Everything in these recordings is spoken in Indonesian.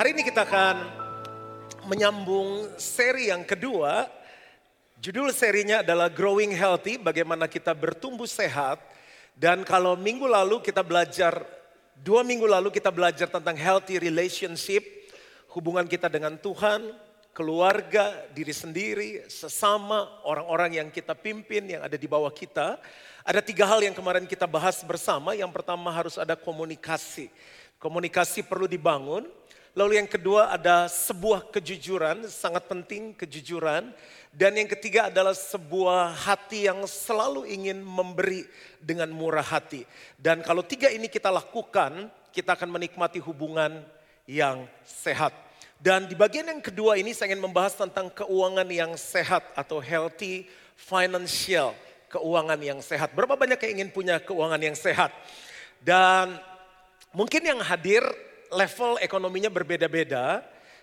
Hari ini kita akan menyambung seri yang kedua. Judul serinya adalah Growing Healthy, bagaimana kita bertumbuh sehat. Dan kalau minggu lalu kita belajar, dua minggu lalu kita belajar tentang healthy relationship, hubungan kita dengan Tuhan, keluarga, diri sendiri, sesama, orang-orang yang kita pimpin, yang ada di bawah kita. Ada tiga hal yang kemarin kita bahas bersama. Yang pertama harus ada komunikasi. Komunikasi perlu dibangun. Lalu yang kedua ada sebuah kejujuran, sangat penting kejujuran. Dan yang ketiga adalah sebuah hati yang selalu ingin memberi dengan murah hati. Dan kalau tiga ini kita lakukan, kita akan menikmati hubungan yang sehat. Dan di bagian yang kedua ini saya ingin membahas tentang keuangan yang sehat atau healthy financial, keuangan yang sehat. Berapa banyak yang ingin punya keuangan yang sehat? Dan mungkin yang hadir level ekonominya berbeda-beda,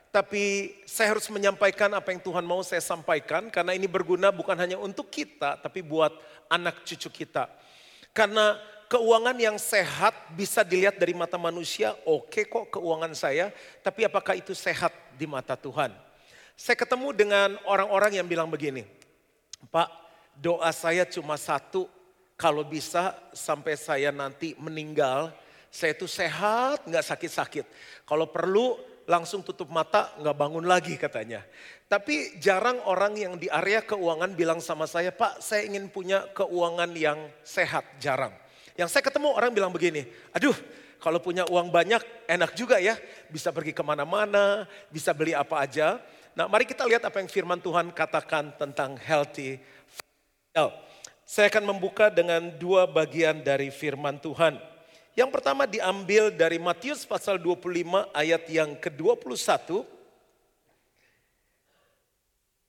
tapi saya harus menyampaikan apa yang Tuhan mau saya sampaikan karena ini berguna bukan hanya untuk kita, tapi buat anak cucu kita. Karena keuangan yang sehat bisa dilihat dari mata manusia, oke okay kok keuangan saya, tapi apakah itu sehat di mata Tuhan? Saya ketemu dengan orang-orang yang bilang begini, Pak, doa saya cuma satu, kalau bisa sampai saya nanti meninggal, saya itu sehat, nggak sakit-sakit. Kalau perlu langsung tutup mata, nggak bangun lagi katanya. Tapi jarang orang yang di area keuangan bilang sama saya, Pak saya ingin punya keuangan yang sehat, jarang. Yang saya ketemu orang bilang begini, aduh kalau punya uang banyak enak juga ya, bisa pergi ke mana-mana, bisa beli apa aja. Nah mari kita lihat apa yang firman Tuhan katakan tentang healthy. Saya akan membuka dengan dua bagian dari firman Tuhan. Yang pertama diambil dari Matius pasal 25 ayat yang ke-21.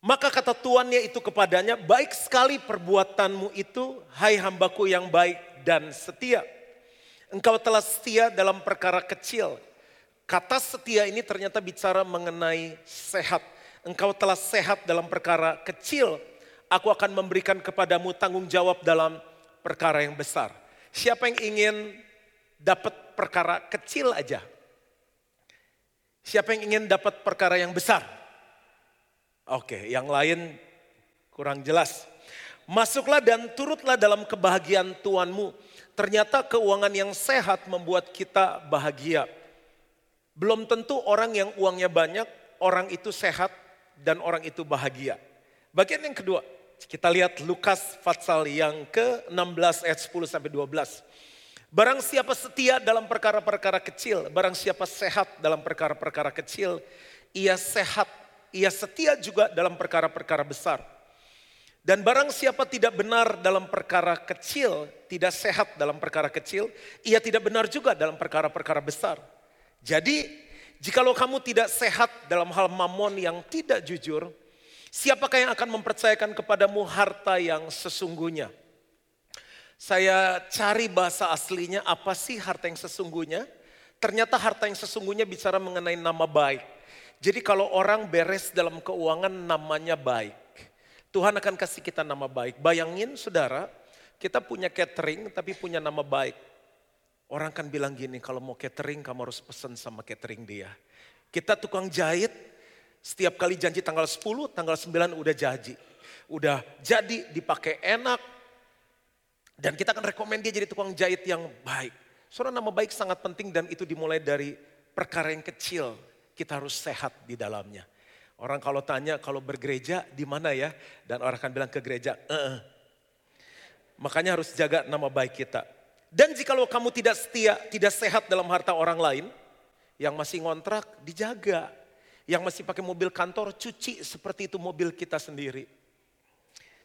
Maka kata tuannya itu kepadanya, baik sekali perbuatanmu itu, hai hambaku yang baik dan setia. Engkau telah setia dalam perkara kecil. Kata setia ini ternyata bicara mengenai sehat. Engkau telah sehat dalam perkara kecil. Aku akan memberikan kepadamu tanggung jawab dalam perkara yang besar. Siapa yang ingin dapat perkara kecil aja. Siapa yang ingin dapat perkara yang besar? Oke, yang lain kurang jelas. Masuklah dan turutlah dalam kebahagiaan Tuanmu. Ternyata keuangan yang sehat membuat kita bahagia. Belum tentu orang yang uangnya banyak, orang itu sehat dan orang itu bahagia. Bagian yang kedua, kita lihat Lukas pasal yang ke-16 ayat 10 sampai 12. Barang siapa setia dalam perkara-perkara kecil, barang siapa sehat dalam perkara-perkara kecil, ia sehat, ia setia juga dalam perkara-perkara besar. Dan barang siapa tidak benar dalam perkara kecil, tidak sehat dalam perkara kecil, ia tidak benar juga dalam perkara-perkara besar. Jadi, jikalau kamu tidak sehat dalam hal mamon yang tidak jujur, siapakah yang akan mempercayakan kepadamu harta yang sesungguhnya? Saya cari bahasa aslinya apa sih harta yang sesungguhnya. Ternyata harta yang sesungguhnya bicara mengenai nama baik. Jadi kalau orang beres dalam keuangan namanya baik. Tuhan akan kasih kita nama baik. Bayangin saudara, kita punya catering tapi punya nama baik. Orang kan bilang gini, kalau mau catering kamu harus pesan sama catering dia. Kita tukang jahit, setiap kali janji tanggal 10, tanggal 9 udah janji. Udah jadi, dipakai enak, dan kita akan rekomend dia jadi tukang jahit yang baik. Saudara nama baik sangat penting dan itu dimulai dari perkara yang kecil. Kita harus sehat di dalamnya. Orang kalau tanya kalau bergereja di mana ya? Dan orang akan bilang ke gereja, e -e. Makanya harus jaga nama baik kita. Dan jika kamu tidak setia, tidak sehat dalam harta orang lain, yang masih ngontrak dijaga. Yang masih pakai mobil kantor cuci seperti itu mobil kita sendiri.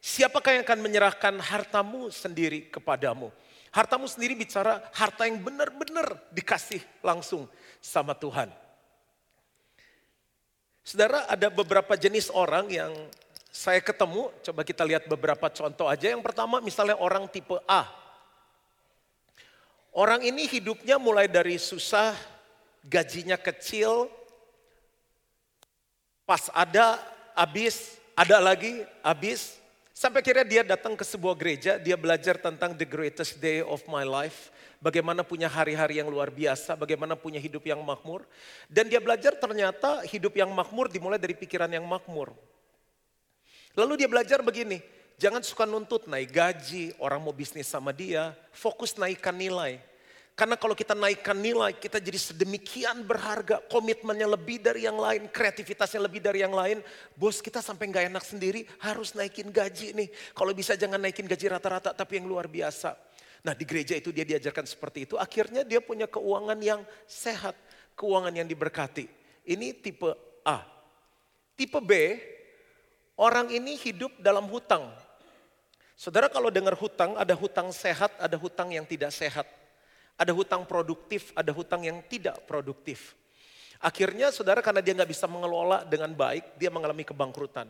Siapakah yang akan menyerahkan hartamu sendiri kepadamu? Hartamu sendiri bicara harta yang benar-benar dikasih langsung sama Tuhan. Saudara, ada beberapa jenis orang yang saya ketemu, coba kita lihat beberapa contoh aja. Yang pertama misalnya orang tipe A. Orang ini hidupnya mulai dari susah, gajinya kecil, pas ada, habis, ada lagi, habis, Sampai akhirnya dia datang ke sebuah gereja, dia belajar tentang the greatest day of my life. Bagaimana punya hari-hari yang luar biasa, bagaimana punya hidup yang makmur. Dan dia belajar ternyata hidup yang makmur dimulai dari pikiran yang makmur. Lalu dia belajar begini, jangan suka nuntut naik gaji, orang mau bisnis sama dia, fokus naikkan nilai. Karena kalau kita naikkan nilai, kita jadi sedemikian berharga, komitmennya lebih dari yang lain, kreativitasnya lebih dari yang lain. Bos kita sampai nggak enak sendiri, harus naikin gaji nih. Kalau bisa jangan naikin gaji rata-rata, tapi yang luar biasa. Nah di gereja itu dia diajarkan seperti itu, akhirnya dia punya keuangan yang sehat, keuangan yang diberkati. Ini tipe A. Tipe B, orang ini hidup dalam hutang. Saudara kalau dengar hutang, ada hutang sehat, ada hutang yang tidak sehat. Ada hutang produktif, ada hutang yang tidak produktif. Akhirnya saudara karena dia nggak bisa mengelola dengan baik, dia mengalami kebangkrutan.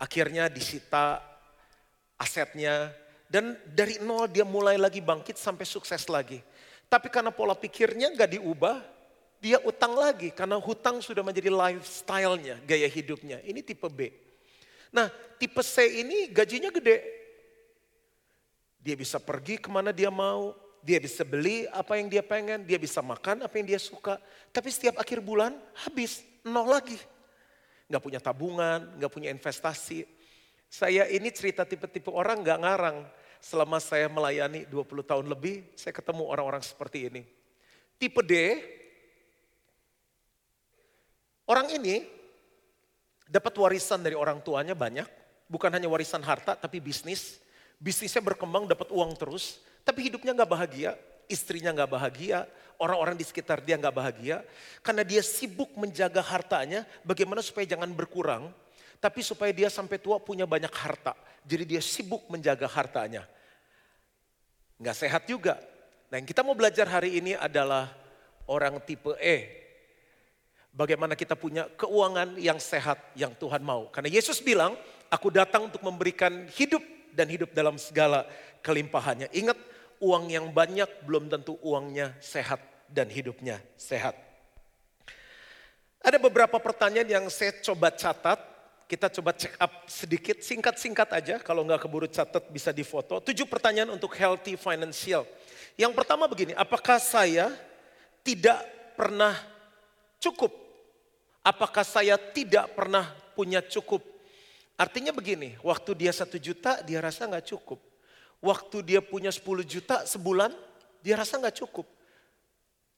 Akhirnya disita asetnya, dan dari nol dia mulai lagi bangkit sampai sukses lagi. Tapi karena pola pikirnya nggak diubah, dia utang lagi karena hutang sudah menjadi lifestyle-nya, gaya hidupnya. Ini tipe B. Nah tipe C ini gajinya gede. Dia bisa pergi ke mana dia mau, dia bisa beli apa yang dia pengen, dia bisa makan apa yang dia suka. Tapi setiap akhir bulan habis, nol lagi. Gak punya tabungan, gak punya investasi. Saya ini cerita tipe-tipe orang gak ngarang. Selama saya melayani 20 tahun lebih, saya ketemu orang-orang seperti ini. Tipe D, orang ini dapat warisan dari orang tuanya banyak. Bukan hanya warisan harta, tapi bisnis. Bisnisnya berkembang, dapat uang terus tapi hidupnya nggak bahagia, istrinya nggak bahagia, orang-orang di sekitar dia nggak bahagia. Karena dia sibuk menjaga hartanya, bagaimana supaya jangan berkurang. Tapi supaya dia sampai tua punya banyak harta. Jadi dia sibuk menjaga hartanya. Nggak sehat juga. Nah yang kita mau belajar hari ini adalah orang tipe E. Bagaimana kita punya keuangan yang sehat yang Tuhan mau. Karena Yesus bilang, aku datang untuk memberikan hidup dan hidup dalam segala kelimpahannya. Ingat, uang yang banyak belum tentu uangnya sehat dan hidupnya sehat. Ada beberapa pertanyaan yang saya coba catat, kita coba check up sedikit, singkat-singkat aja, kalau nggak keburu catat bisa difoto. Tujuh pertanyaan untuk healthy financial. Yang pertama begini, apakah saya tidak pernah cukup? Apakah saya tidak pernah punya cukup? Artinya begini, waktu dia satu juta dia rasa nggak cukup. Waktu dia punya 10 juta sebulan, dia rasa nggak cukup.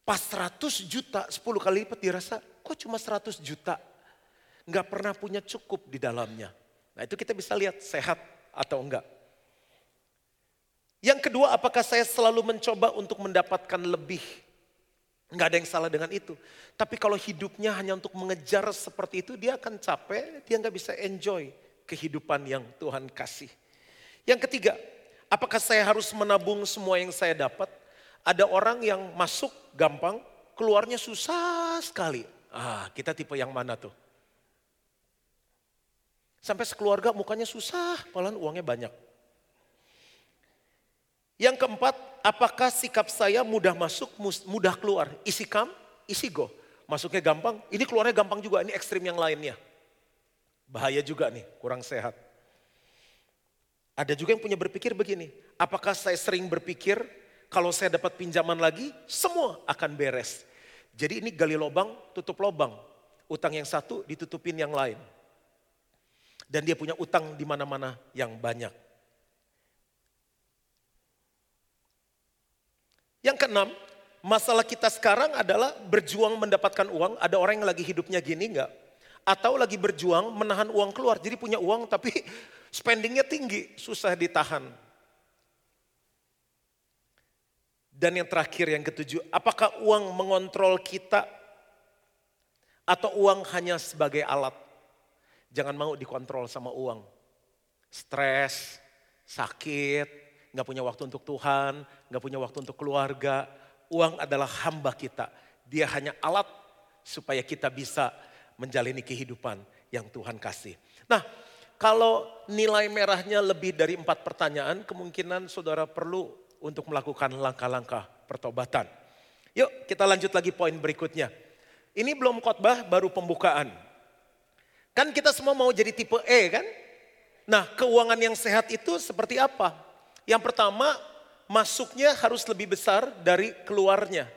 Pas 100 juta, 10 kali lipat dia rasa, kok cuma 100 juta? Nggak pernah punya cukup di dalamnya. Nah itu kita bisa lihat sehat atau enggak. Yang kedua, apakah saya selalu mencoba untuk mendapatkan lebih? Nggak ada yang salah dengan itu. Tapi kalau hidupnya hanya untuk mengejar seperti itu, dia akan capek, dia nggak bisa enjoy kehidupan yang Tuhan kasih. Yang ketiga, Apakah saya harus menabung semua yang saya dapat? Ada orang yang masuk gampang, keluarnya susah sekali. Ah, kita tipe yang mana tuh? Sampai sekeluarga mukanya susah, padahal uangnya banyak. Yang keempat, apakah sikap saya mudah masuk, mudah keluar? Isi kam, isi go. Masuknya gampang, ini keluarnya gampang juga, ini ekstrim yang lainnya. Bahaya juga nih, kurang sehat. Ada juga yang punya berpikir begini, apakah saya sering berpikir kalau saya dapat pinjaman lagi, semua akan beres. Jadi ini gali lubang, tutup lubang. Utang yang satu ditutupin yang lain. Dan dia punya utang di mana-mana yang banyak. Yang keenam, masalah kita sekarang adalah berjuang mendapatkan uang. Ada orang yang lagi hidupnya gini enggak? Atau lagi berjuang menahan uang keluar. Jadi punya uang tapi Spendingnya tinggi, susah ditahan. Dan yang terakhir yang ketujuh, apakah uang mengontrol kita atau uang hanya sebagai alat? Jangan mau dikontrol sama uang. Stres, sakit, nggak punya waktu untuk Tuhan, nggak punya waktu untuk keluarga. Uang adalah hamba kita. Dia hanya alat supaya kita bisa menjalani kehidupan yang Tuhan kasih. Nah, kalau nilai merahnya lebih dari empat pertanyaan, kemungkinan saudara perlu untuk melakukan langkah-langkah pertobatan. Yuk kita lanjut lagi poin berikutnya. Ini belum khotbah, baru pembukaan. Kan kita semua mau jadi tipe E kan? Nah, keuangan yang sehat itu seperti apa? Yang pertama, masuknya harus lebih besar dari keluarnya.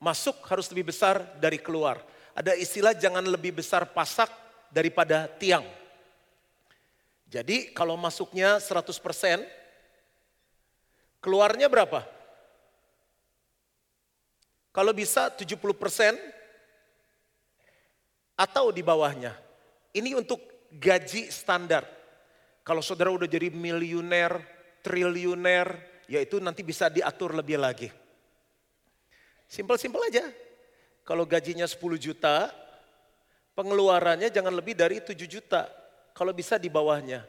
Masuk harus lebih besar dari keluar. Ada istilah jangan lebih besar pasak daripada tiang. Jadi kalau masuknya 100%, keluarnya berapa? Kalau bisa 70% atau di bawahnya. Ini untuk gaji standar. Kalau saudara udah jadi miliuner, triliuner, ya itu nanti bisa diatur lebih lagi. Simpel-simpel aja. Kalau gajinya 10 juta, pengeluarannya jangan lebih dari 7 juta. Kalau bisa di bawahnya.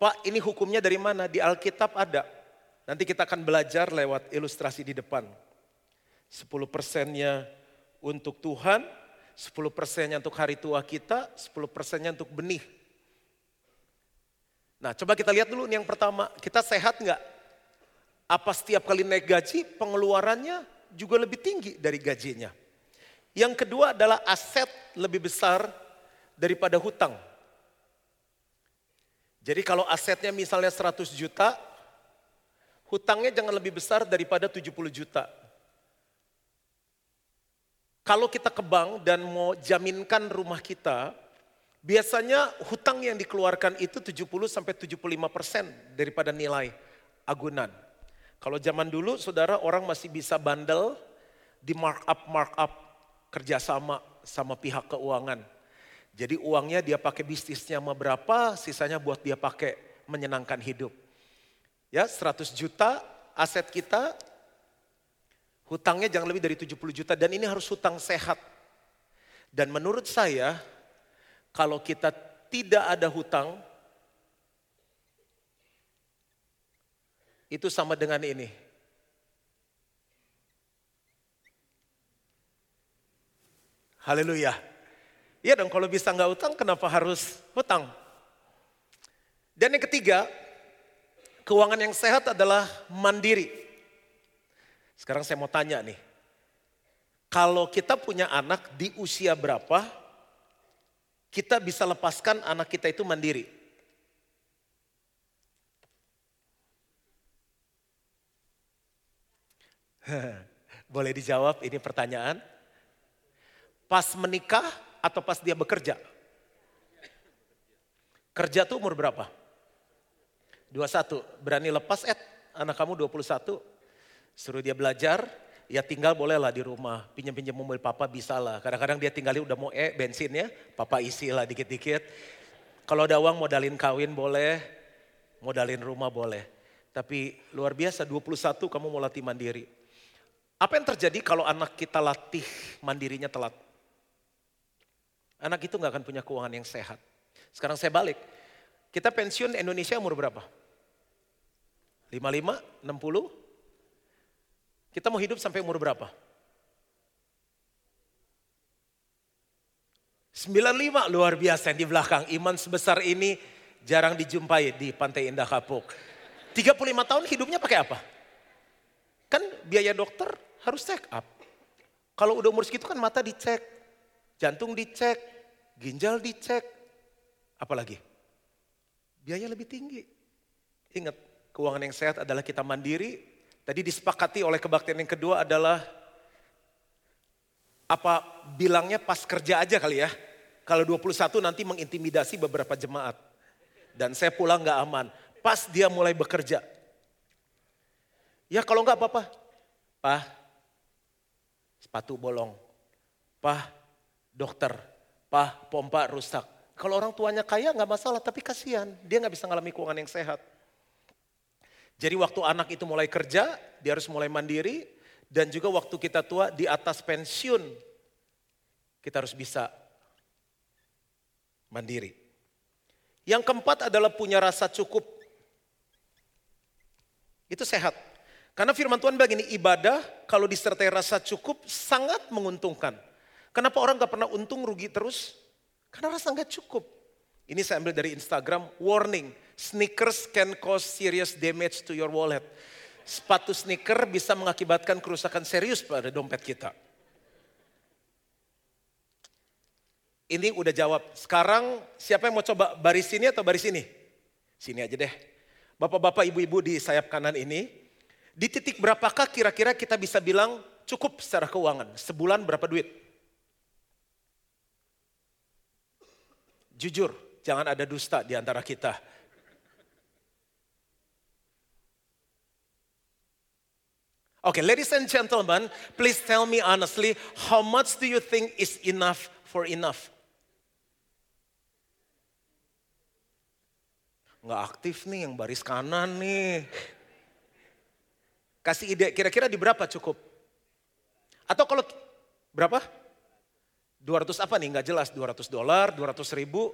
Pak ini hukumnya dari mana? Di Alkitab ada. Nanti kita akan belajar lewat ilustrasi di depan. 10 persennya untuk Tuhan, 10 persennya untuk hari tua kita, 10 persennya untuk benih. Nah coba kita lihat dulu nih yang pertama, kita sehat nggak? Apa setiap kali naik gaji pengeluarannya juga lebih tinggi dari gajinya? Yang kedua adalah aset lebih besar daripada hutang. Jadi kalau asetnya misalnya 100 juta, hutangnya jangan lebih besar daripada 70 juta. Kalau kita ke bank dan mau jaminkan rumah kita, biasanya hutang yang dikeluarkan itu 70 sampai 75 persen daripada nilai agunan. Kalau zaman dulu saudara orang masih bisa bandel di markup markup kerjasama sama pihak keuangan. Jadi uangnya dia pakai bisnisnya sama berapa, sisanya buat dia pakai menyenangkan hidup. Ya 100 juta aset kita, hutangnya jangan lebih dari 70 juta dan ini harus hutang sehat. Dan menurut saya kalau kita tidak ada hutang, itu sama dengan ini. Haleluya. Iya dong kalau bisa nggak utang kenapa harus hutang? Dan yang ketiga, keuangan yang sehat adalah mandiri. Sekarang saya mau tanya nih. Kalau kita punya anak di usia berapa, kita bisa lepaskan anak kita itu mandiri? Boleh dijawab ini pertanyaan? Pas menikah atau pas dia bekerja? Kerja tuh umur berapa? 21. Berani lepas Ed, anak kamu 21. Suruh dia belajar, ya tinggal bolehlah di rumah. Pinjam-pinjam mobil papa bisa lah. Kadang-kadang dia tinggalin udah mau eh bensin ya, papa isi lah dikit-dikit. Kalau ada uang modalin kawin boleh, modalin rumah boleh. Tapi luar biasa 21 kamu mau latih mandiri. Apa yang terjadi kalau anak kita latih mandirinya telat? Anak itu nggak akan punya keuangan yang sehat. Sekarang saya balik. Kita pensiun Indonesia umur berapa? 55, 60? Kita mau hidup sampai umur berapa? 95 luar biasa yang di belakang. Iman sebesar ini jarang dijumpai di Pantai Indah Kapuk. 35 tahun hidupnya pakai apa? Kan biaya dokter harus check up. Kalau udah umur segitu kan mata dicek, jantung dicek, ginjal dicek, apalagi biaya lebih tinggi. Ingat, keuangan yang sehat adalah kita mandiri. Tadi disepakati oleh kebaktian yang kedua adalah apa bilangnya pas kerja aja kali ya. Kalau 21 nanti mengintimidasi beberapa jemaat. Dan saya pulang gak aman. Pas dia mulai bekerja. Ya kalau nggak apa-apa. Pak, sepatu bolong. Pah, dokter. Pah, pompa rusak. Kalau orang tuanya kaya nggak masalah, tapi kasihan. Dia nggak bisa ngalami keuangan yang sehat. Jadi waktu anak itu mulai kerja, dia harus mulai mandiri. Dan juga waktu kita tua di atas pensiun, kita harus bisa mandiri. Yang keempat adalah punya rasa cukup. Itu sehat. Karena firman Tuhan begini, ibadah kalau disertai rasa cukup sangat menguntungkan. Kenapa orang gak pernah untung rugi terus? Karena rasa gak cukup. Ini saya ambil dari Instagram, warning, sneakers can cause serious damage to your wallet. Sepatu sneaker bisa mengakibatkan kerusakan serius pada dompet kita. Ini udah jawab. Sekarang siapa yang mau coba baris sini atau baris ini? Sini aja deh. Bapak-bapak, ibu-ibu di sayap kanan ini, di titik berapakah kira-kira kita bisa bilang cukup secara keuangan? Sebulan berapa duit? Jujur, jangan ada dusta di antara kita. Okay, ladies and gentlemen, please tell me honestly, how much do you think is enough for enough? Nggak aktif nih yang baris kanan nih. Kasih ide kira-kira di berapa cukup? Atau kalau berapa? 200 apa nih? Nggak jelas. 200 dolar, 200 ribu,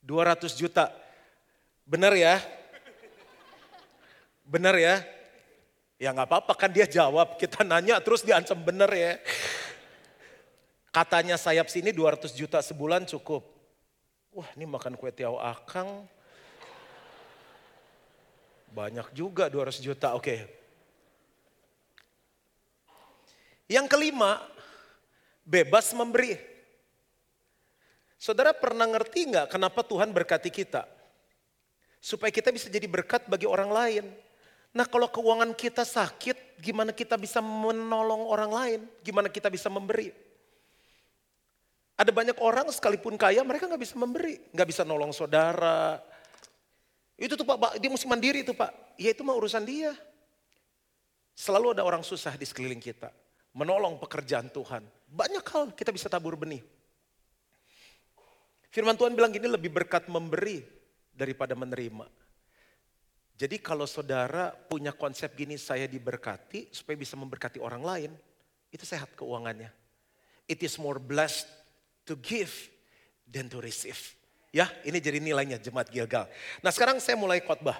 200 juta. Benar ya? Benar ya? Ya nggak apa-apa kan dia jawab. Kita nanya terus diancam benar ya. Katanya sayap sini 200 juta sebulan cukup. Wah ini makan kue tiaw akang. Banyak juga 200 juta, oke. Yang kelima, bebas memberi. Saudara pernah ngerti nggak kenapa Tuhan berkati kita? Supaya kita bisa jadi berkat bagi orang lain. Nah kalau keuangan kita sakit, gimana kita bisa menolong orang lain? Gimana kita bisa memberi? Ada banyak orang sekalipun kaya mereka nggak bisa memberi. Nggak bisa nolong saudara. Itu tuh Pak, dia mesti mandiri itu Pak. Ya itu mah urusan dia. Selalu ada orang susah di sekeliling kita. Menolong pekerjaan Tuhan. Banyak hal kita bisa tabur benih. Firman Tuhan bilang gini lebih berkat memberi daripada menerima. Jadi kalau saudara punya konsep gini saya diberkati supaya bisa memberkati orang lain, itu sehat keuangannya. It is more blessed to give than to receive. Ya, ini jadi nilainya jemaat Gilgal. Nah sekarang saya mulai khotbah.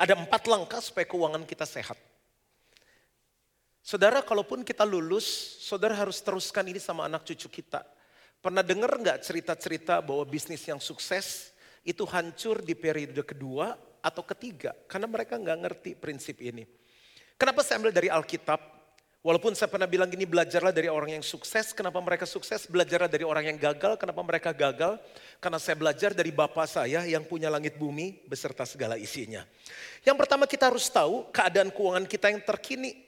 Ada empat langkah supaya keuangan kita sehat. Saudara, kalaupun kita lulus, saudara harus teruskan ini sama anak cucu kita. Pernah dengar nggak cerita-cerita bahwa bisnis yang sukses itu hancur di periode kedua atau ketiga karena mereka nggak ngerti prinsip ini. Kenapa saya ambil dari Alkitab? Walaupun saya pernah bilang gini, belajarlah dari orang yang sukses. Kenapa mereka sukses? Belajarlah dari orang yang gagal. Kenapa mereka gagal? Karena saya belajar dari Bapak saya yang punya langit bumi beserta segala isinya. Yang pertama kita harus tahu keadaan keuangan kita yang terkini.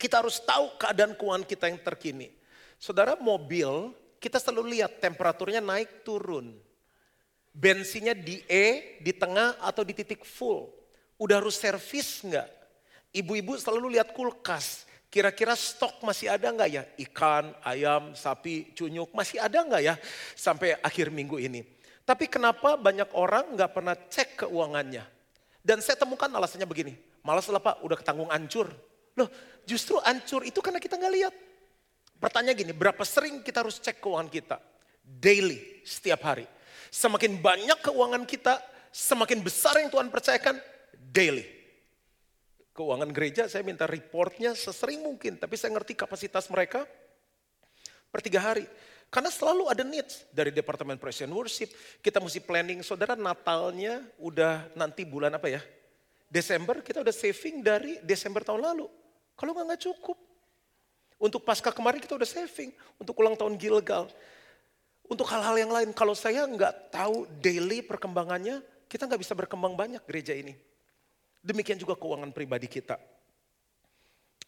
Kita harus tahu keadaan keuangan kita yang terkini. Saudara mobil, kita selalu lihat temperaturnya naik turun bensinnya di E, di tengah atau di titik full. Udah harus servis nggak? Ibu-ibu selalu lihat kulkas. Kira-kira stok masih ada nggak ya? Ikan, ayam, sapi, cunyuk masih ada nggak ya sampai akhir minggu ini? Tapi kenapa banyak orang nggak pernah cek keuangannya? Dan saya temukan alasannya begini, malas lah pak udah ketanggung ancur. Loh justru ancur itu karena kita nggak lihat. Pertanyaan gini, berapa sering kita harus cek keuangan kita? Daily, setiap hari. Semakin banyak keuangan kita, semakin besar yang Tuhan percayakan daily. Keuangan gereja saya minta reportnya sesering mungkin, tapi saya ngerti kapasitas mereka per tiga hari. Karena selalu ada needs dari Departemen Praise and Worship. Kita mesti planning, saudara Natalnya udah nanti bulan apa ya? Desember kita udah saving dari Desember tahun lalu. Kalau nggak nggak cukup. Untuk pasca kemarin kita udah saving. Untuk ulang tahun Gilgal. Untuk hal-hal yang lain, kalau saya nggak tahu daily perkembangannya, kita nggak bisa berkembang banyak gereja ini. Demikian juga keuangan pribadi kita.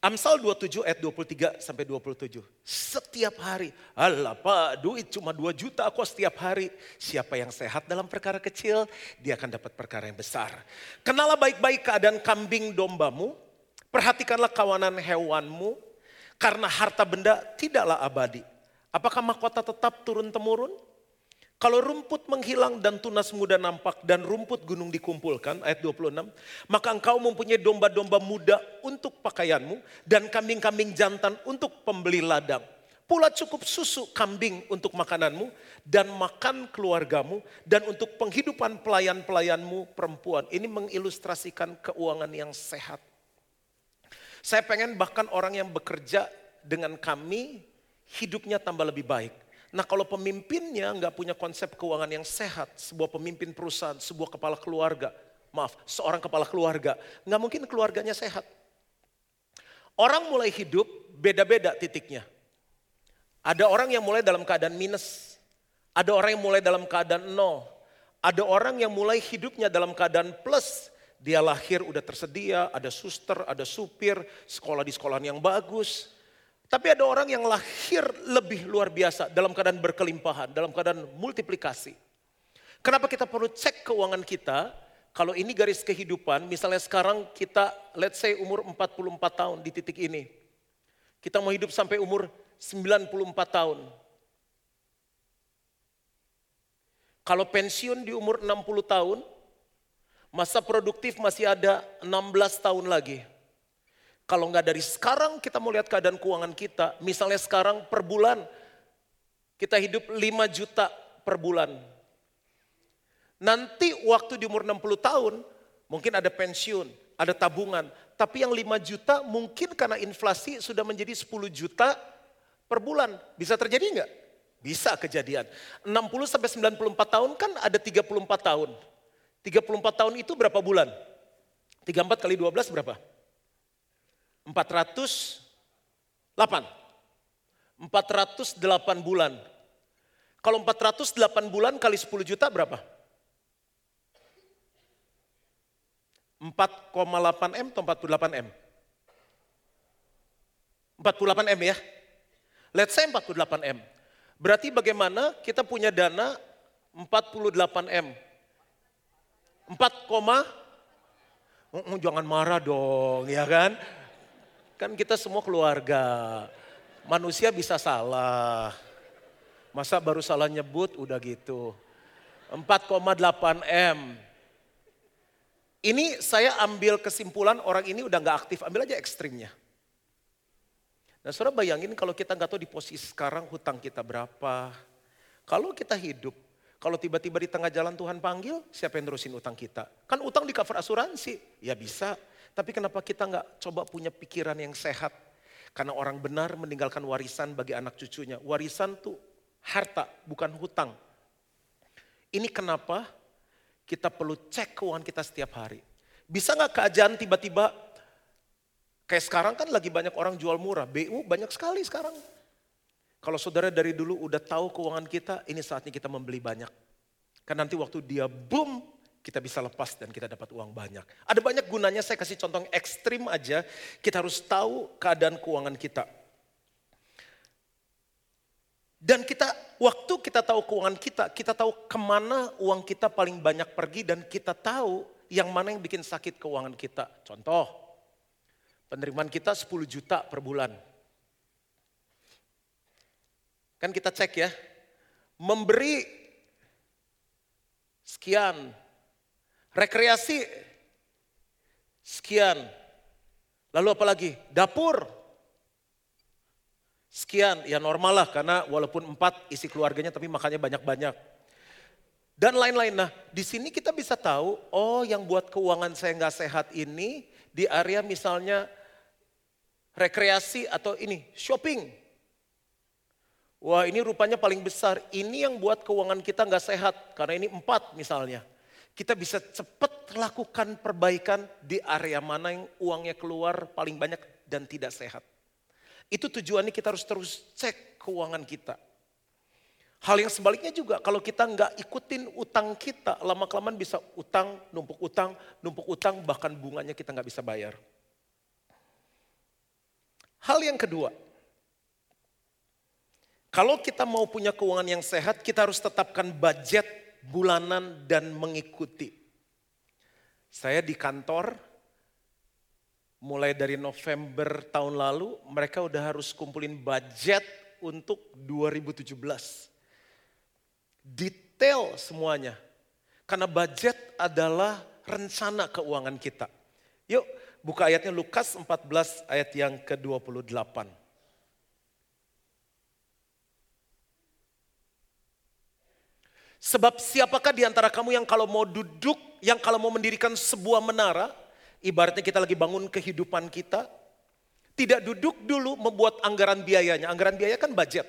Amsal 27 ayat 23 sampai 27. Setiap hari, Allah pak duit cuma 2 juta kok setiap hari. Siapa yang sehat dalam perkara kecil, dia akan dapat perkara yang besar. Kenalah baik-baik keadaan kambing dombamu, perhatikanlah kawanan hewanmu, karena harta benda tidaklah abadi. Apakah mahkota tetap turun-temurun? Kalau rumput menghilang dan tunas muda nampak dan rumput gunung dikumpulkan, ayat 26, maka engkau mempunyai domba-domba muda untuk pakaianmu dan kambing-kambing jantan untuk pembeli ladang. Pula cukup susu kambing untuk makananmu dan makan keluargamu dan untuk penghidupan pelayan-pelayanmu perempuan. Ini mengilustrasikan keuangan yang sehat. Saya pengen bahkan orang yang bekerja dengan kami hidupnya tambah lebih baik. Nah kalau pemimpinnya nggak punya konsep keuangan yang sehat, sebuah pemimpin perusahaan, sebuah kepala keluarga, maaf, seorang kepala keluarga, nggak mungkin keluarganya sehat. Orang mulai hidup beda-beda titiknya. Ada orang yang mulai dalam keadaan minus. Ada orang yang mulai dalam keadaan nol. Ada orang yang mulai hidupnya dalam keadaan plus. Dia lahir udah tersedia, ada suster, ada supir, sekolah di sekolah yang bagus. Tapi ada orang yang lahir lebih luar biasa dalam keadaan berkelimpahan, dalam keadaan multiplikasi. Kenapa kita perlu cek keuangan kita? Kalau ini garis kehidupan, misalnya sekarang kita let's say umur 44 tahun di titik ini. Kita mau hidup sampai umur 94 tahun. Kalau pensiun di umur 60 tahun, masa produktif masih ada 16 tahun lagi. Kalau nggak dari sekarang kita mau lihat keadaan keuangan kita, misalnya sekarang per bulan kita hidup 5 juta per bulan. Nanti waktu di umur 60 tahun mungkin ada pensiun, ada tabungan. Tapi yang 5 juta mungkin karena inflasi sudah menjadi 10 juta per bulan. Bisa terjadi nggak? Bisa kejadian. 60 sampai 94 tahun kan ada 34 tahun. 34 tahun itu berapa bulan? 34 kali 12 berapa? 408. 408 bulan. Kalau 408 bulan kali 10 juta berapa? 4,8 M atau 48 M? 48 M ya. Let's say 48 M. Berarti bagaimana kita punya dana 48 M. 4, oh, jangan marah dong ya kan. Kan kita semua keluarga. Manusia bisa salah. Masa baru salah nyebut udah gitu. 4,8 M. Ini saya ambil kesimpulan orang ini udah gak aktif, ambil aja ekstrimnya. Nah saudara bayangin kalau kita nggak tahu di posisi sekarang hutang kita berapa. Kalau kita hidup, kalau tiba-tiba di tengah jalan Tuhan panggil, siapa yang terusin utang kita? Kan utang di cover asuransi, ya bisa. Tapi kenapa kita nggak coba punya pikiran yang sehat? Karena orang benar meninggalkan warisan bagi anak cucunya. Warisan tuh harta, bukan hutang. Ini kenapa kita perlu cek keuangan kita setiap hari. Bisa nggak keajaan tiba-tiba Kayak sekarang kan lagi banyak orang jual murah, BU banyak sekali sekarang. Kalau saudara dari dulu udah tahu keuangan kita, ini saatnya kita membeli banyak. Kan nanti waktu dia boom, kita bisa lepas dan kita dapat uang banyak. Ada banyak gunanya, saya kasih contoh yang ekstrim aja. Kita harus tahu keadaan keuangan kita. Dan kita, waktu kita tahu keuangan kita, kita tahu ke mana uang kita paling banyak pergi dan kita tahu yang mana yang bikin sakit keuangan kita. Contoh, Penerimaan kita 10 juta per bulan. Kan kita cek ya, memberi sekian, rekreasi sekian, lalu apa lagi? Dapur sekian, ya normal lah karena walaupun empat isi keluarganya tapi makannya banyak-banyak. Dan lain-lain. Nah di sini kita bisa tahu, oh yang buat keuangan saya nggak sehat ini di area misalnya rekreasi atau ini shopping. Wah ini rupanya paling besar. Ini yang buat keuangan kita nggak sehat karena ini empat misalnya. Kita bisa cepat lakukan perbaikan di area mana yang uangnya keluar paling banyak dan tidak sehat. Itu tujuannya kita harus terus cek keuangan kita. Hal yang sebaliknya juga kalau kita nggak ikutin utang kita, lama kelamaan bisa utang, numpuk utang, numpuk utang, bahkan bunganya kita nggak bisa bayar. Hal yang kedua, kalau kita mau punya keuangan yang sehat, kita harus tetapkan budget bulanan dan mengikuti. Saya di kantor, mulai dari November tahun lalu, mereka udah harus kumpulin budget untuk 2017. Detail semuanya. Karena budget adalah rencana keuangan kita. Yuk buka ayatnya Lukas 14 ayat yang ke-28. Sebab siapakah di antara kamu yang kalau mau duduk, yang kalau mau mendirikan sebuah menara, ibaratnya kita lagi bangun kehidupan kita, tidak duduk dulu membuat anggaran biayanya. Anggaran biaya kan budget.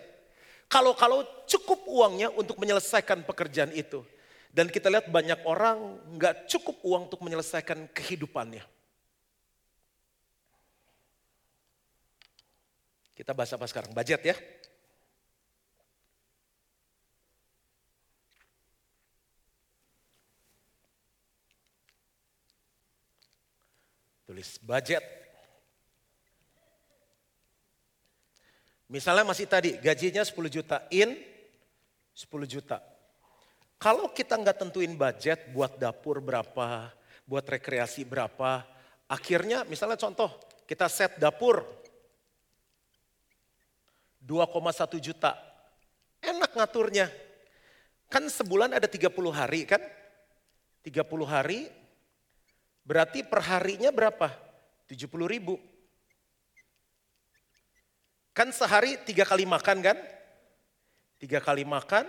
Kalau-kalau cukup uangnya untuk menyelesaikan pekerjaan itu. Dan kita lihat banyak orang nggak cukup uang untuk menyelesaikan kehidupannya. Kita bahas apa sekarang? Budget ya. Tulis budget. Misalnya masih tadi gajinya 10 juta, in 10 juta. Kalau kita nggak tentuin budget buat dapur berapa, buat rekreasi berapa, akhirnya misalnya contoh kita set dapur 2,1 juta. Enak ngaturnya. Kan sebulan ada 30 hari kan? 30 hari berarti perharinya berapa? 70 ribu. Kan sehari tiga kali makan kan? Tiga kali makan,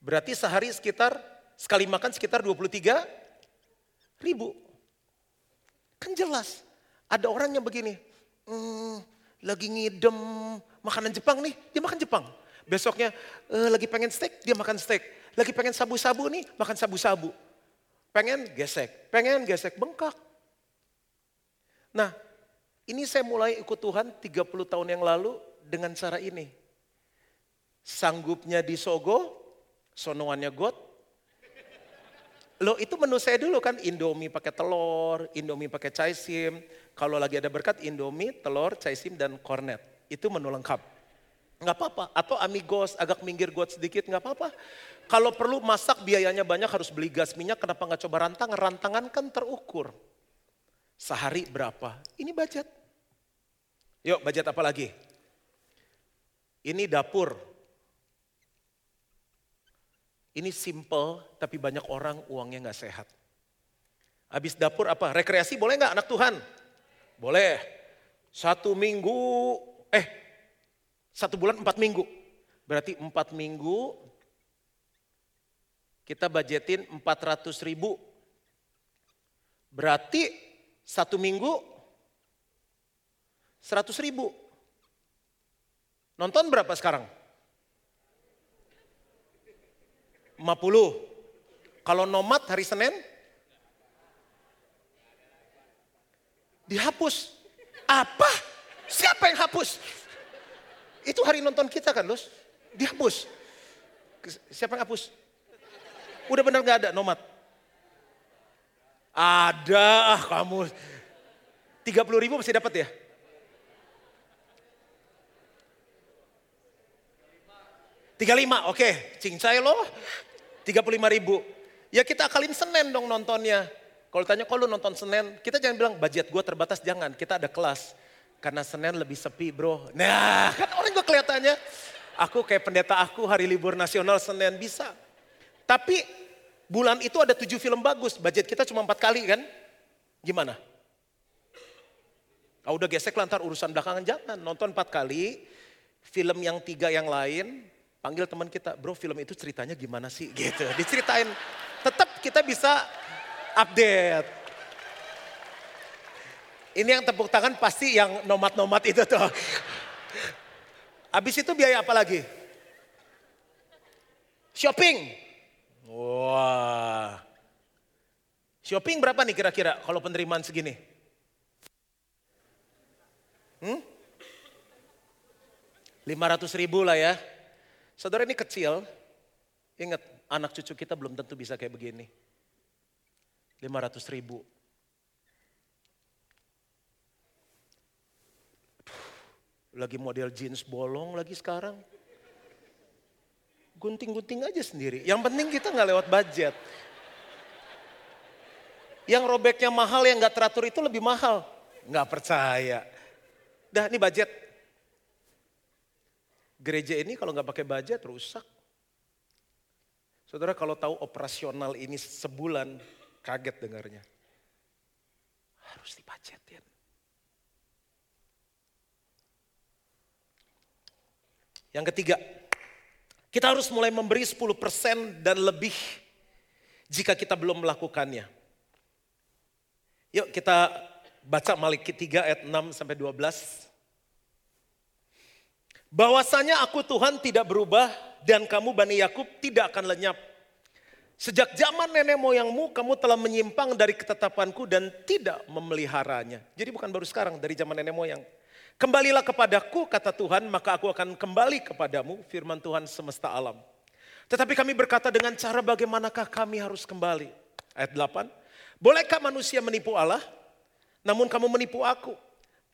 berarti sehari sekitar, sekali makan sekitar 23 ribu. Kan jelas, ada orang yang begini, hmm, lagi ngidem makanan Jepang nih, dia makan Jepang. Besoknya eh, lagi pengen steak, dia makan steak. Lagi pengen sabu-sabu nih, makan sabu-sabu. Pengen gesek, pengen gesek, bengkak. Nah, ini saya mulai ikut Tuhan 30 tahun yang lalu dengan cara ini. Sanggupnya di Sogo, sonoannya God. Lo itu menu saya dulu kan Indomie pakai telur, Indomie pakai caisim. Kalau lagi ada berkat Indomie, telur, caisim dan kornet. Itu menu lengkap. Nggak apa-apa. Atau amigos agak minggir God sedikit nggak apa-apa. Kalau perlu masak biayanya banyak harus beli gas minyak. Kenapa nggak coba rantang? Rantangan kan terukur. Sehari berapa? Ini budget. Yuk budget apa lagi? Ini dapur. Ini simple tapi banyak orang uangnya nggak sehat. Habis dapur apa? Rekreasi boleh nggak anak Tuhan? Boleh. Satu minggu, eh satu bulan empat minggu. Berarti empat minggu kita budgetin empat ratus ribu. Berarti satu minggu 100 ribu. Nonton berapa sekarang? 50. Kalau nomad hari Senin? Dihapus. Apa? Siapa yang hapus? Itu hari nonton kita kan, Los? Dihapus. Siapa yang hapus? Udah benar gak ada nomad? Ada ah kamu. 30 ribu masih dapat ya? Tiga lima, oke, okay. cincai loh. Tiga puluh lima ribu. Ya kita akalin Senin dong nontonnya. Kalau tanya kalau nonton Senin, kita jangan bilang budget gue terbatas, jangan. Kita ada kelas. Karena Senin lebih sepi bro. Nah kan orang gue kelihatannya, aku kayak pendeta aku hari libur nasional Senin bisa. Tapi bulan itu ada tujuh film bagus, budget kita cuma empat kali kan? Gimana? Ah, udah gesek lantar urusan belakangan jangan nonton empat kali, film yang tiga yang lain, panggil teman kita, bro film itu ceritanya gimana sih gitu, diceritain, tetap kita bisa update. Ini yang tepuk tangan pasti yang nomad-nomad itu tuh. Habis itu biaya apa lagi? Shopping. Wah. Shopping berapa nih kira-kira kalau penerimaan segini? Hmm? 500 ribu lah ya. Saudara ini kecil, ingat anak cucu kita belum tentu bisa kayak begini. 500 ribu. Lagi model jeans bolong lagi sekarang gunting-gunting aja sendiri. Yang penting kita nggak lewat budget. Yang robeknya mahal, yang nggak teratur itu lebih mahal. Nggak percaya. Dah ini budget. Gereja ini kalau nggak pakai budget rusak. Saudara kalau tahu operasional ini sebulan, kaget dengarnya. Harus dibudgetin. Yang ketiga, kita harus mulai memberi 10% dan lebih jika kita belum melakukannya. Yuk kita baca Maliki 3 ayat 6 sampai 12. Bahwasanya aku Tuhan tidak berubah dan kamu Bani Yakub tidak akan lenyap. Sejak zaman nenek moyangmu kamu telah menyimpang dari ketetapanku dan tidak memeliharanya. Jadi bukan baru sekarang dari zaman nenek moyang. Kembalilah kepadaku, kata Tuhan, maka aku akan kembali kepadamu, firman Tuhan semesta alam. Tetapi kami berkata dengan cara bagaimanakah kami harus kembali. Ayat 8, bolehkah manusia menipu Allah? namun kamu menipu aku.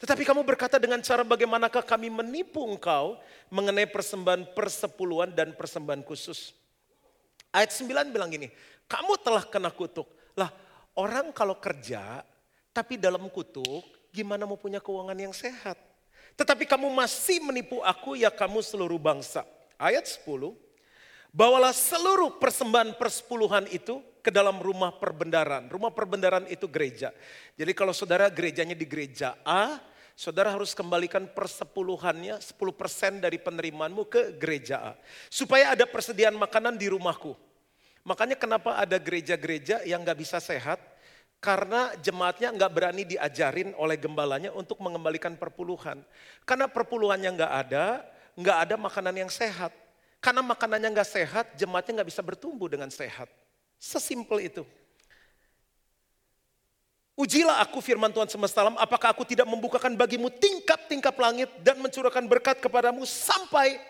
Tetapi kamu berkata dengan cara bagaimanakah kami menipu engkau mengenai persembahan persepuluhan dan persembahan khusus. Ayat 9 bilang gini, kamu telah kena kutuk. Lah orang kalau kerja tapi dalam kutuk gimana mau punya keuangan yang sehat. Tetapi kamu masih menipu aku ya kamu seluruh bangsa. Ayat 10, bawalah seluruh persembahan persepuluhan itu ke dalam rumah perbendaran. Rumah perbendaran itu gereja. Jadi kalau saudara gerejanya di gereja A, saudara harus kembalikan persepuluhannya, 10% dari penerimaanmu ke gereja A. Supaya ada persediaan makanan di rumahku. Makanya kenapa ada gereja-gereja yang gak bisa sehat, karena jemaatnya nggak berani diajarin oleh gembalanya untuk mengembalikan perpuluhan. Karena perpuluhannya nggak ada, nggak ada makanan yang sehat. Karena makanannya nggak sehat, jemaatnya nggak bisa bertumbuh dengan sehat. Sesimpel itu. Ujilah aku firman Tuhan semesta alam, apakah aku tidak membukakan bagimu tingkap-tingkap langit dan mencurahkan berkat kepadamu sampai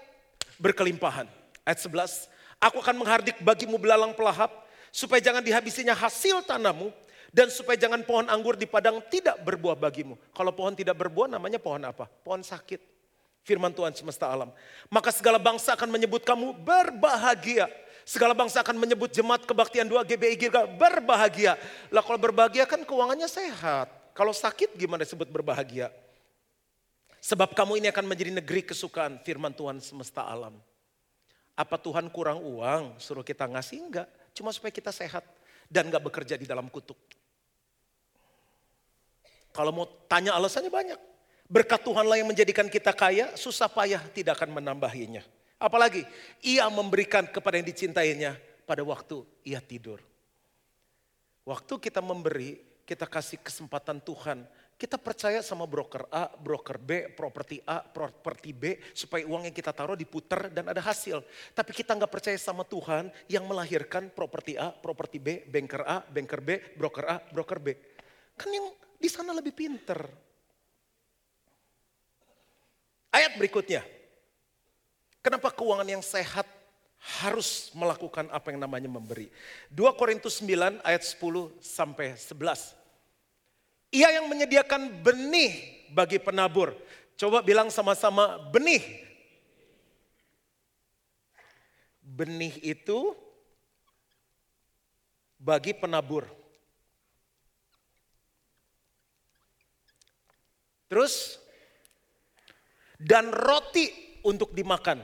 berkelimpahan. Ayat 11, aku akan menghardik bagimu belalang pelahap, supaya jangan dihabisinya hasil tanahmu, dan supaya jangan pohon anggur di padang tidak berbuah bagimu. Kalau pohon tidak berbuah namanya pohon apa? Pohon sakit. Firman Tuhan semesta alam. Maka segala bangsa akan menyebut kamu berbahagia. Segala bangsa akan menyebut jemaat kebaktian dua GBI Girga berbahagia. Lah kalau berbahagia kan keuangannya sehat. Kalau sakit gimana disebut berbahagia? Sebab kamu ini akan menjadi negeri kesukaan firman Tuhan semesta alam. Apa Tuhan kurang uang suruh kita ngasih? Enggak. Cuma supaya kita sehat dan gak bekerja di dalam kutuk. Kalau mau tanya alasannya banyak. Berkat Tuhanlah yang menjadikan kita kaya, susah payah tidak akan menambahinya. Apalagi ia memberikan kepada yang dicintainya pada waktu ia tidur. Waktu kita memberi, kita kasih kesempatan Tuhan. Kita percaya sama broker A, broker B, properti A, properti B, supaya uang yang kita taruh diputar dan ada hasil. Tapi kita nggak percaya sama Tuhan yang melahirkan properti A, properti B, banker A, banker B, broker A, broker B. Kan yang di sana lebih pinter. Ayat berikutnya. Kenapa keuangan yang sehat harus melakukan apa yang namanya memberi. 2 Korintus 9 ayat 10 sampai 11. Ia yang menyediakan benih bagi penabur. Coba bilang sama-sama benih. Benih itu bagi penabur. Terus dan roti untuk dimakan.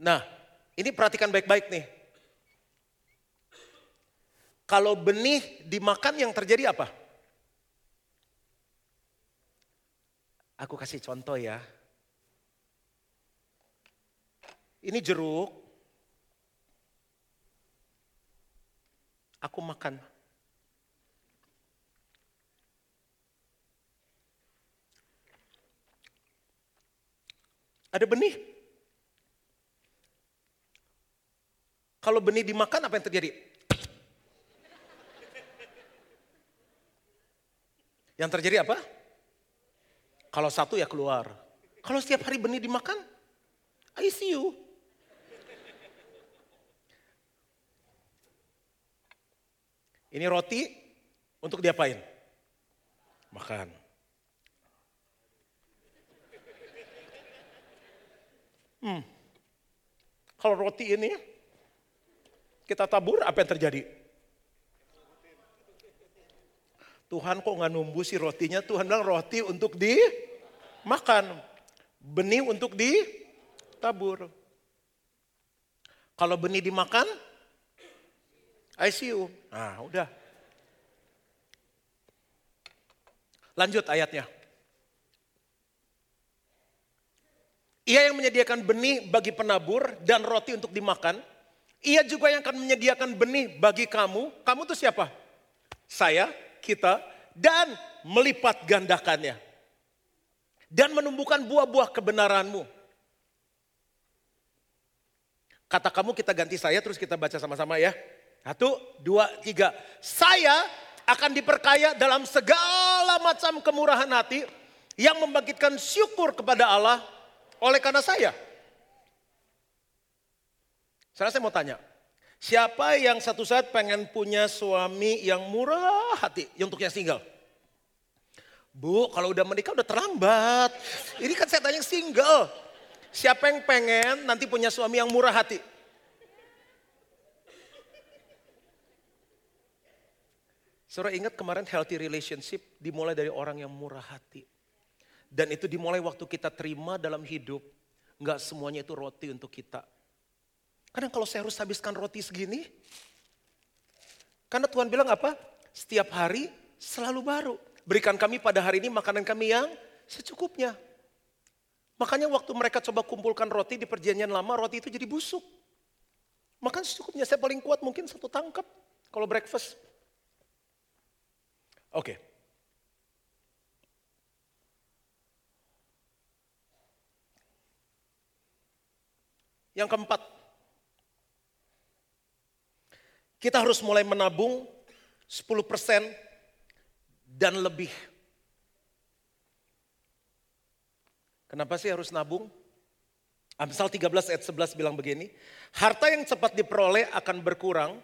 Nah, ini perhatikan baik-baik nih. Kalau benih dimakan yang terjadi apa? Aku kasih contoh ya. Ini jeruk, aku makan. Ada benih. Kalau benih dimakan apa yang terjadi? Yang terjadi apa? Kalau satu ya keluar. Kalau setiap hari benih dimakan, ICU. Ini roti untuk diapain? Makan. Hmm. Kalau roti ini kita tabur, apa yang terjadi? Tuhan kok nggak numbuh sih rotinya? Tuhan bilang roti untuk dimakan, benih untuk ditabur. Kalau benih dimakan, ICU. Nah udah. Lanjut ayatnya. Ia yang menyediakan benih bagi penabur dan roti untuk dimakan. Ia juga yang akan menyediakan benih bagi kamu. Kamu tuh siapa? Saya, kita, dan melipat gandakannya. Dan menumbuhkan buah-buah kebenaranmu. Kata kamu kita ganti saya terus kita baca sama-sama ya. Satu, dua, tiga. Saya akan diperkaya dalam segala macam kemurahan hati yang membangkitkan syukur kepada Allah oleh karena saya. Sekarang saya mau tanya, Siapa yang satu saat pengen punya suami yang murah hati, yang untuk yang single? Bu, kalau udah menikah udah terlambat. Ini kan saya tanya single. Siapa yang pengen nanti punya suami yang murah hati? Saudara ingat kemarin healthy relationship dimulai dari orang yang murah hati. Dan itu dimulai waktu kita terima dalam hidup. Enggak semuanya itu roti untuk kita. Kadang kalau saya harus habiskan roti segini, karena Tuhan bilang apa? Setiap hari selalu baru. Berikan kami pada hari ini makanan kami yang secukupnya. Makanya waktu mereka coba kumpulkan roti di perjanjian lama, roti itu jadi busuk. Makan secukupnya, saya paling kuat mungkin satu tangkap kalau breakfast. Oke. Yang keempat, kita harus mulai menabung 10% dan lebih. Kenapa sih harus nabung? Amsal 13 ayat 11 bilang begini, harta yang cepat diperoleh akan berkurang,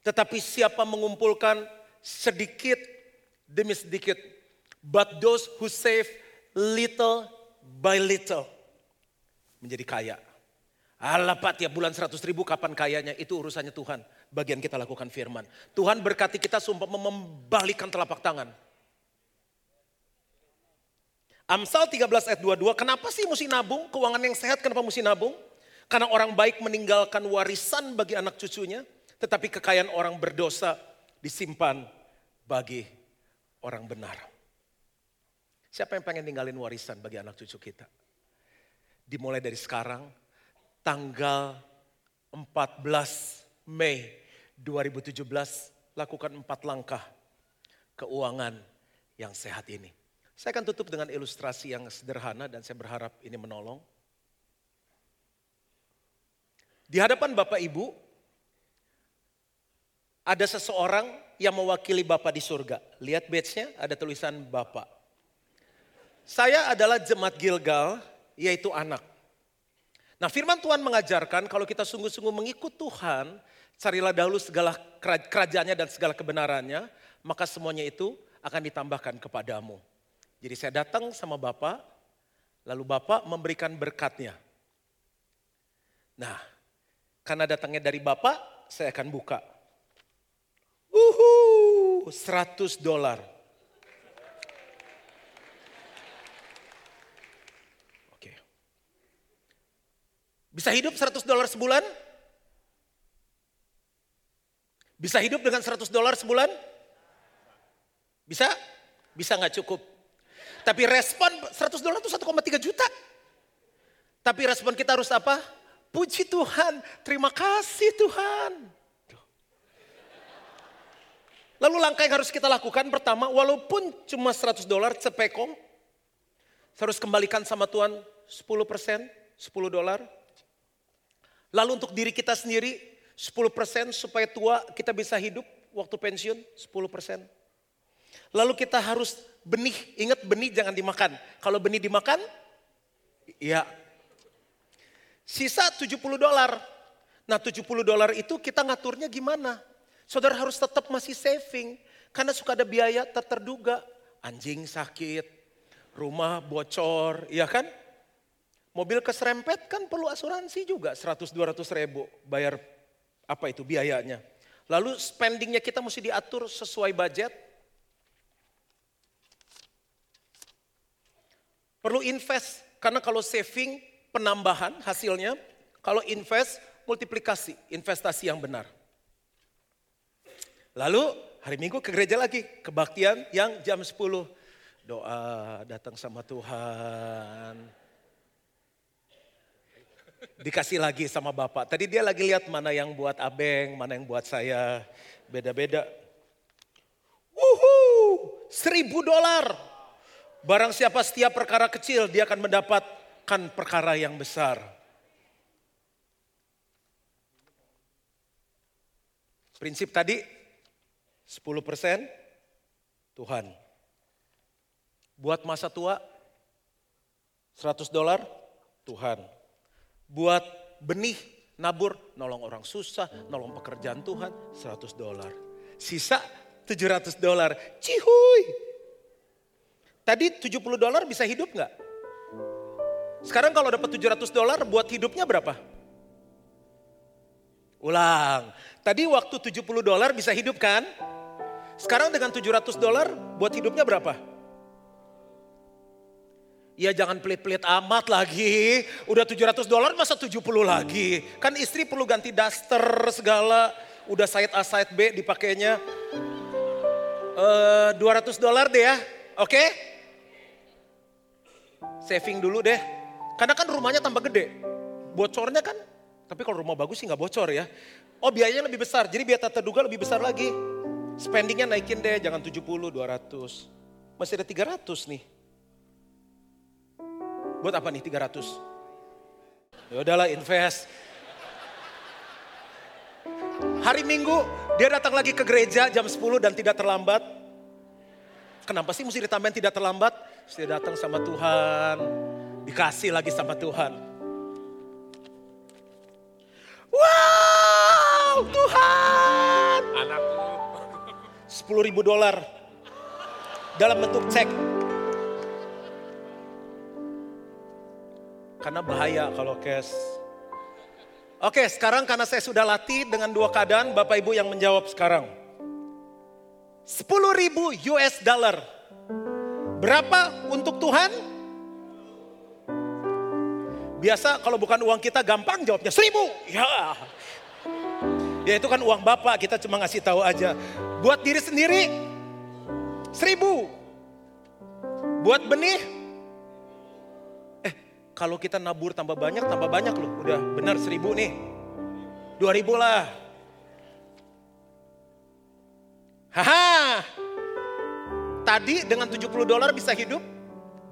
tetapi siapa mengumpulkan sedikit demi sedikit, but those who save little by little menjadi kaya. Allah pak tiap bulan 100 ribu kapan kayanya itu urusannya Tuhan bagian kita lakukan firman. Tuhan berkati kita sumpah membalikan telapak tangan. Amsal 13 ayat 22, kenapa sih mesti nabung? Keuangan yang sehat kenapa mesti nabung? Karena orang baik meninggalkan warisan bagi anak cucunya, tetapi kekayaan orang berdosa disimpan bagi orang benar. Siapa yang pengen ninggalin warisan bagi anak cucu kita? Dimulai dari sekarang, tanggal 14 Mei 2017 lakukan empat langkah keuangan yang sehat ini. Saya akan tutup dengan ilustrasi yang sederhana dan saya berharap ini menolong. Di hadapan Bapak Ibu, ada seseorang yang mewakili Bapak di surga. Lihat badge-nya, ada tulisan Bapak. Saya adalah jemaat Gilgal, yaitu anak. Nah firman Tuhan mengajarkan kalau kita sungguh-sungguh mengikut Tuhan, Carilah dahulu segala kerajaannya dan segala kebenarannya, maka semuanya itu akan ditambahkan kepadamu. Jadi saya datang sama Bapak, lalu Bapak memberikan berkatnya. Nah, karena datangnya dari Bapak, saya akan buka. Uhu, 100 dolar. Oke. Bisa hidup 100 dolar sebulan? Bisa hidup dengan 100 dolar sebulan? Bisa? Bisa nggak cukup. Tapi respon 100 dolar itu 1,3 juta. Tapi respon kita harus apa? Puji Tuhan, terima kasih Tuhan. Lalu langkah yang harus kita lakukan pertama, walaupun cuma 100 dolar cepekong, harus kembalikan sama Tuhan 10 persen, 10 dolar. Lalu untuk diri kita sendiri, 10% supaya tua kita bisa hidup waktu pensiun 10%. Lalu kita harus benih, ingat benih jangan dimakan. Kalau benih dimakan, ya sisa 70 dolar. Nah 70 dolar itu kita ngaturnya gimana? Saudara harus tetap masih saving. Karena suka ada biaya tak terduga. Anjing sakit, rumah bocor, ya kan? Mobil keserempet kan perlu asuransi juga 100-200 ribu bayar apa itu biayanya. Lalu spendingnya kita mesti diatur sesuai budget. Perlu invest, karena kalau saving penambahan hasilnya, kalau invest multiplikasi, investasi yang benar. Lalu hari Minggu ke gereja lagi, kebaktian yang jam 10. Doa datang sama Tuhan dikasih lagi sama bapak. Tadi dia lagi lihat mana yang buat abeng, mana yang buat saya. Beda-beda. Wuhu, seribu dolar. Barang siapa setiap perkara kecil, dia akan mendapatkan perkara yang besar. Prinsip tadi, 10% Tuhan. Buat masa tua, 100 dolar Tuhan buat benih Nabur, nolong orang susah, nolong pekerjaan Tuhan, 100 dolar. Sisa 700 dolar. Cihuy. Tadi 70 dolar bisa hidup nggak? Sekarang kalau dapat 700 dolar buat hidupnya berapa? Ulang. Tadi waktu 70 dolar bisa hidup kan? Sekarang dengan 700 dolar buat hidupnya berapa? Ya jangan pelit-pelit amat lagi. Udah 700 dolar masa 70 lagi. Kan istri perlu ganti daster segala. Udah side A side B dipakainya. Uh, 200 dolar deh ya. Oke? Okay? Saving dulu deh. Karena kan rumahnya tambah gede. Bocornya kan. Tapi kalau rumah bagus sih nggak bocor ya. Oh biayanya lebih besar. Jadi biar tak terduga lebih besar lagi. Spendingnya naikin deh, jangan 70, 200. Masih ada 300 nih. Buat apa nih 300? Ya udahlah invest. Hari Minggu dia datang lagi ke gereja jam 10 dan tidak terlambat. Kenapa sih mesti ditambahin tidak terlambat? Dia datang sama Tuhan, dikasih lagi sama Tuhan. 10 ribu dolar dalam bentuk cek. Karena bahaya kalau cash. Oke sekarang karena saya sudah latih dengan dua keadaan Bapak Ibu yang menjawab sekarang. 10 ribu US dollar. Berapa untuk Tuhan? Biasa kalau bukan uang kita gampang jawabnya seribu. Ya. Ya itu kan uang Bapak kita cuma ngasih tahu aja. Buat diri sendiri, seribu. Buat benih, eh kalau kita nabur tambah banyak, tambah banyak loh. Udah benar seribu nih. Dua ribu lah. Haha. Tadi dengan 70 dolar bisa hidup,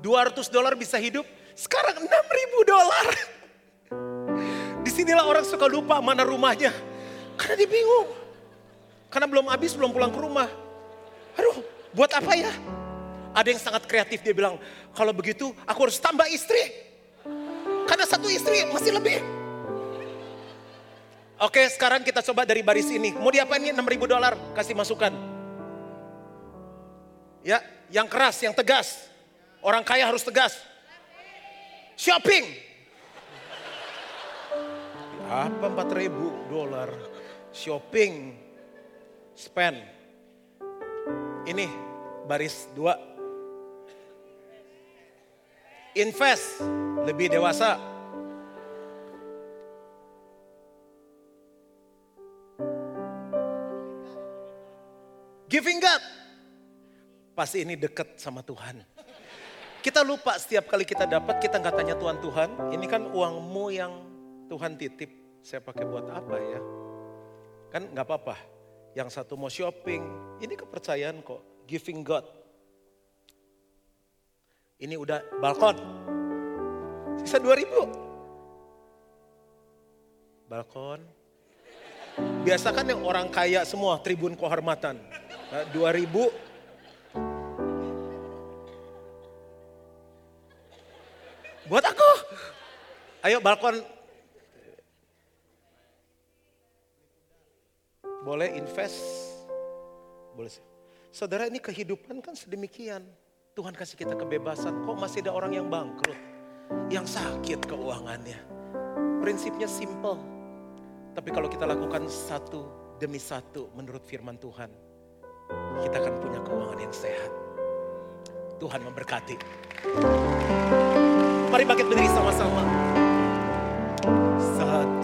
200 dolar bisa hidup, sekarang 6 ribu dolar. Di sinilah orang suka lupa mana rumahnya. Karena dia bingung. Karena belum habis, belum pulang ke rumah. Aduh, buat apa ya? Ada yang sangat kreatif, dia bilang, kalau begitu aku harus tambah istri. Karena satu istri masih lebih. Oke, sekarang kita coba dari baris ini. Mau diapain ini 6 ribu dolar? Kasih masukan. Ya, yang keras, yang tegas. Orang kaya harus tegas. Shopping. Apa 4 ribu dolar? Shopping spend. Ini baris dua. Invest, lebih dewasa. Giving God. Pasti ini dekat sama Tuhan. Kita lupa setiap kali kita dapat, kita nggak tanya Tuhan, Tuhan, ini kan uangmu yang Tuhan titip. Saya pakai buat apa ya? Kan nggak apa-apa yang satu mau shopping. Ini kepercayaan kok, giving God. Ini udah balkon. Sisa 2000. Balkon. Biasa kan yang orang kaya semua tribun kehormatan. Nah, 2000 Buat aku. Ayo balkon Boleh invest? Boleh. Saudara ini kehidupan kan sedemikian. Tuhan kasih kita kebebasan. Kok masih ada orang yang bangkrut? Yang sakit keuangannya. Prinsipnya simple. Tapi kalau kita lakukan satu demi satu menurut firman Tuhan. Kita akan punya keuangan yang sehat. Tuhan memberkati. Mari bangkit berdiri sama-sama. Satu-satunya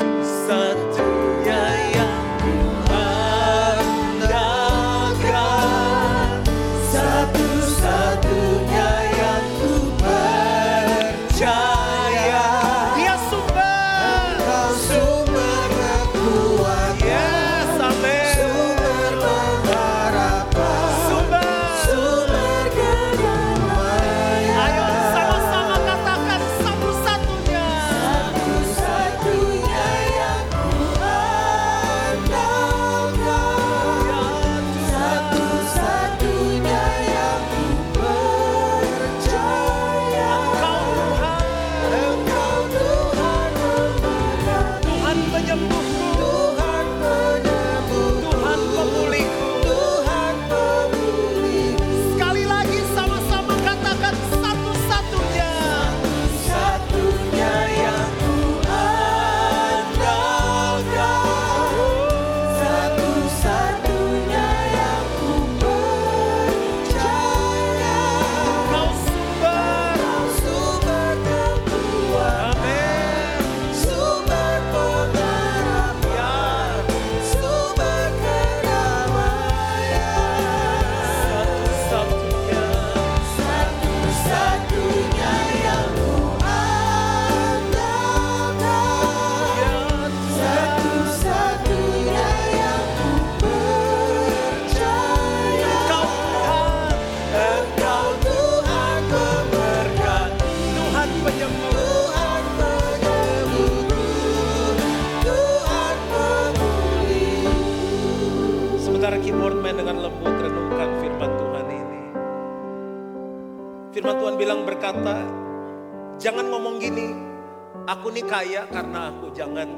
jangan.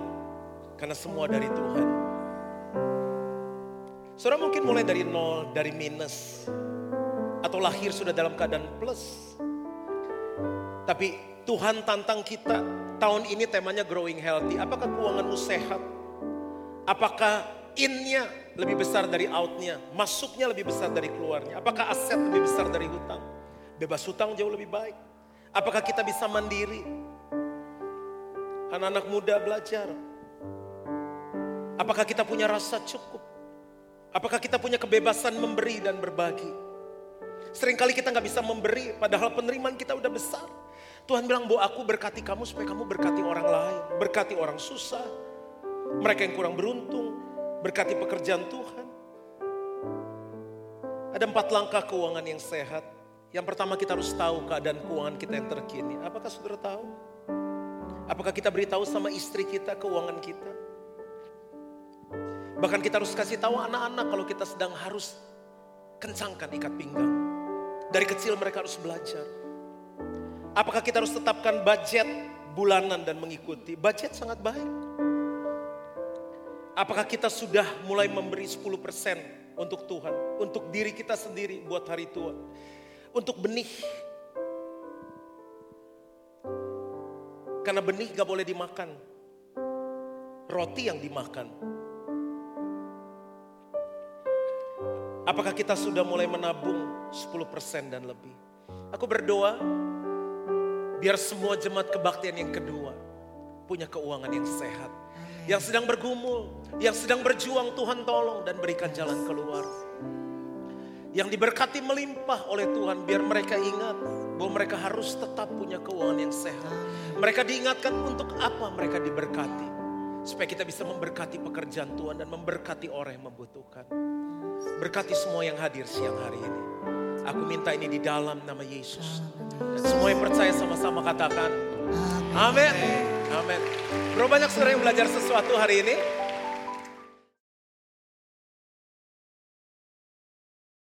Karena semua dari Tuhan. Saudara mungkin mulai dari nol, dari minus. Atau lahir sudah dalam keadaan plus. Tapi Tuhan tantang kita, tahun ini temanya growing healthy. Apakah keuanganmu sehat? Apakah innya lebih besar dari outnya? Masuknya lebih besar dari keluarnya? Apakah aset lebih besar dari hutang? Bebas hutang jauh lebih baik. Apakah kita bisa mandiri? Anak-anak muda belajar. Apakah kita punya rasa cukup? Apakah kita punya kebebasan memberi dan berbagi? Seringkali kita nggak bisa memberi, padahal penerimaan kita udah besar. Tuhan bilang, bahwa aku berkati kamu supaya kamu berkati orang lain. Berkati orang susah, mereka yang kurang beruntung, berkati pekerjaan Tuhan. Ada empat langkah keuangan yang sehat. Yang pertama kita harus tahu keadaan keuangan kita yang terkini. Apakah saudara tahu? Apakah kita beritahu sama istri kita keuangan kita? Bahkan kita harus kasih tahu anak-anak kalau kita sedang harus kencangkan ikat pinggang. Dari kecil mereka harus belajar. Apakah kita harus tetapkan budget bulanan dan mengikuti? Budget sangat baik. Apakah kita sudah mulai memberi 10% untuk Tuhan, untuk diri kita sendiri buat hari tua, untuk benih. Karena benih gak boleh dimakan, roti yang dimakan. Apakah kita sudah mulai menabung 10% dan lebih? Aku berdoa biar semua jemaat kebaktian yang kedua punya keuangan yang sehat. Yang sedang bergumul, yang sedang berjuang Tuhan tolong dan berikan jalan keluar. Yang diberkati melimpah oleh Tuhan biar mereka ingat bahwa mereka harus tetap punya keuangan yang sehat. Mereka diingatkan untuk apa mereka diberkati. Supaya kita bisa memberkati pekerjaan Tuhan dan memberkati orang yang membutuhkan. Berkati semua yang hadir siang hari ini. Aku minta ini di dalam nama Yesus. Dan semua yang percaya sama-sama katakan. Amin. Amin. Berapa banyak saudara yang belajar sesuatu hari ini?